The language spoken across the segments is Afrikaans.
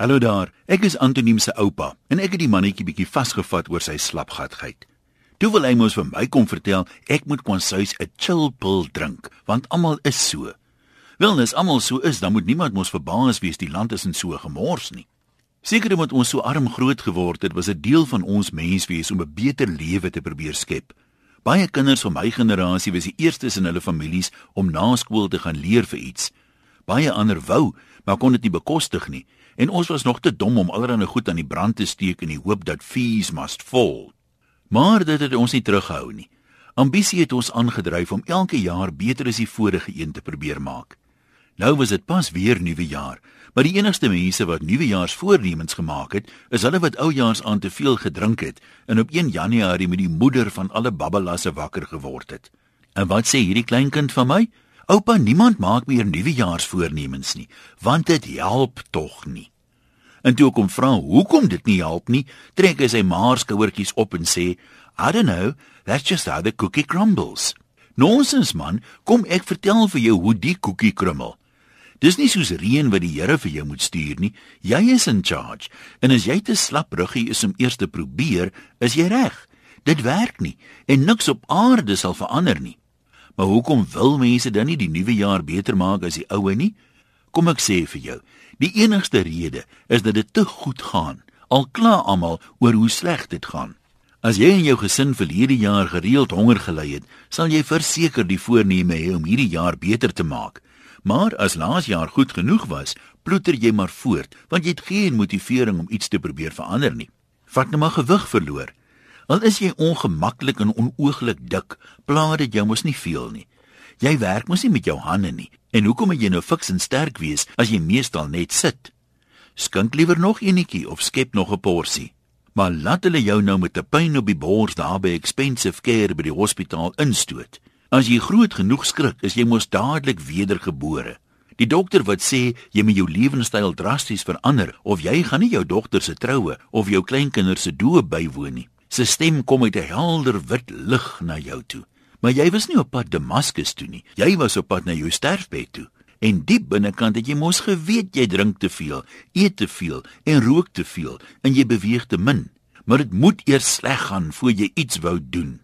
Hallo daar. Ek is Antoniem se oupa en ek het die mannetjie bietjie vasgevat oor sy slapgatheid. Toe wil hy mos vir my kom vertel ek moet konsuis 'n chill pill drink, want almal is so. Wel, as almal so is, dan moet niemand mos verbaas wees die land is in so gemors nie. Seker omdat ons so arm groot geword het, was dit deel van ons menswees om 'n beter lewe te probeer skep. Baie kinders van my generasie was die eerstes in hulle families om na skool te gaan leer vir iets. Baie ander wou, maar kon dit nie bekostig nie en ons was nog te dom om allerlei goed aan die brand te steek in die hoop dat fees must fall. Maar dit het ons nie teruggehou nie. Ambisie het ons aangedryf om elke jaar beter as die vorige een te probeer maak. Nou was dit pas weer nuwe jaar, maar die enigste mense wat nuwejaarsvoornemens gemaak het, is hulle wat oujaars aan te veel gedrink het en op 1 Januarie met die moeder van alle babbelasse wakker geword het. En wat sê hierdie kleinkind van my? Oupa, niemand maak meer nuwejaarsvoornemens nie, want dit help tog nie. En toe kom vra hoekom dit nie help nie, trek hy sy maarskouertjies op en sê, "I don't know, that's just how the cookie crumbles." Nonsens man, kom ek vertel vir jou hoe die koekie krummel. Dis nie soos reën wat die Here vir jou moet stuur nie. Jy is in charge. En as jy te slap ruggie is om eers te probeer, is jy reg. Dit werk nie en niks op aarde sal verander nie. Maar hoekom wil mense dan nie die nuwe jaar beter maak as die ou nie? Kom ek sê vir jou, die enigste rede is dat dit te goed gaan. Al kla almal oor hoe sleg dit gaan. As jy en jou gesin verlede jaar gereeld honger gely het, sal jy verseker die voorneme hê om hierdie jaar beter te maak. Maar as laas jaar goed genoeg was, ploeter jy maar voort, want jy het geen motivering om iets te probeer verander nie. Vat nou maar gewig verloor. Al is jy ongemaklik en onooglik dik, pla dit jou mos nie veel nie. Jy werk mos nie met jou hande nie. En hoekom moet jy nou fiks en sterk wees as jy meestal net sit? Skink liewer nog enetjie of skep nog 'n porsie. Maar laat hulle jou nou met 'n pyn op die bors daar by expensive care by die hospitaal instoot. As jy groot genoeg skrik, is jy mos dadelik wedergebore. Die dokter wat sê jy moet jou lewenstyl drasties verander of jy gaan nie jou dogter se troue of jou kleinkinders se doop bywoon nie. Sy stem kom uit 'n helder wit lig na jou toe. Maar jy was nie op pad Damaskus toe nie. Jy was op pad na jou sterfbed toe. En diep binnekant het jy mos geweet jy drink te veel, eet te veel en rook te veel en jy beweeg te min. Maar dit moet eers sleg gaan voor jy iets wou doen.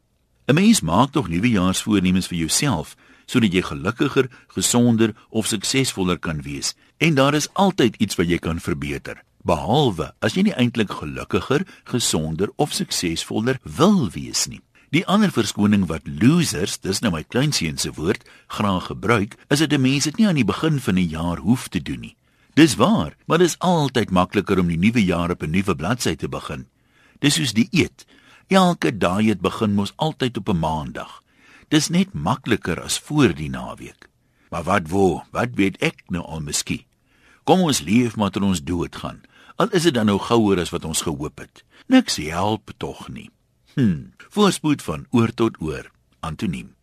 'n Mens maak tog nuwejaarsvoornemens vir jouself sodat jy gelukkiger, gesonder of suksesvoller kan wees. En daar is altyd iets wat jy kan verbeter. Behalwe as jy nie eintlik gelukkiger, gesonder of suksesvoller wil wees nie. Die ander verskoning wat losers, dis nou my kleinseun se woord, graag gebruik, is dat 'n mens dit nie aan die begin van 'n jaar hoef te doen nie. Dis waar, maar dit is altyd makliker om die nuwe jaar op 'n nuwe bladsy te begin. Dis soos die eet. Elke dag het begin mos altyd op 'n maandag. Dis net makliker as voor die naweek. Maar wat wo, wat weet ek nou al miskien? Kom ons leef maar tot ons dood gaan. Al is dit dan nou gouer as wat ons gehoop het. Niks help tog nie. Hm. Voorspoed van oor tot oor. Antoniem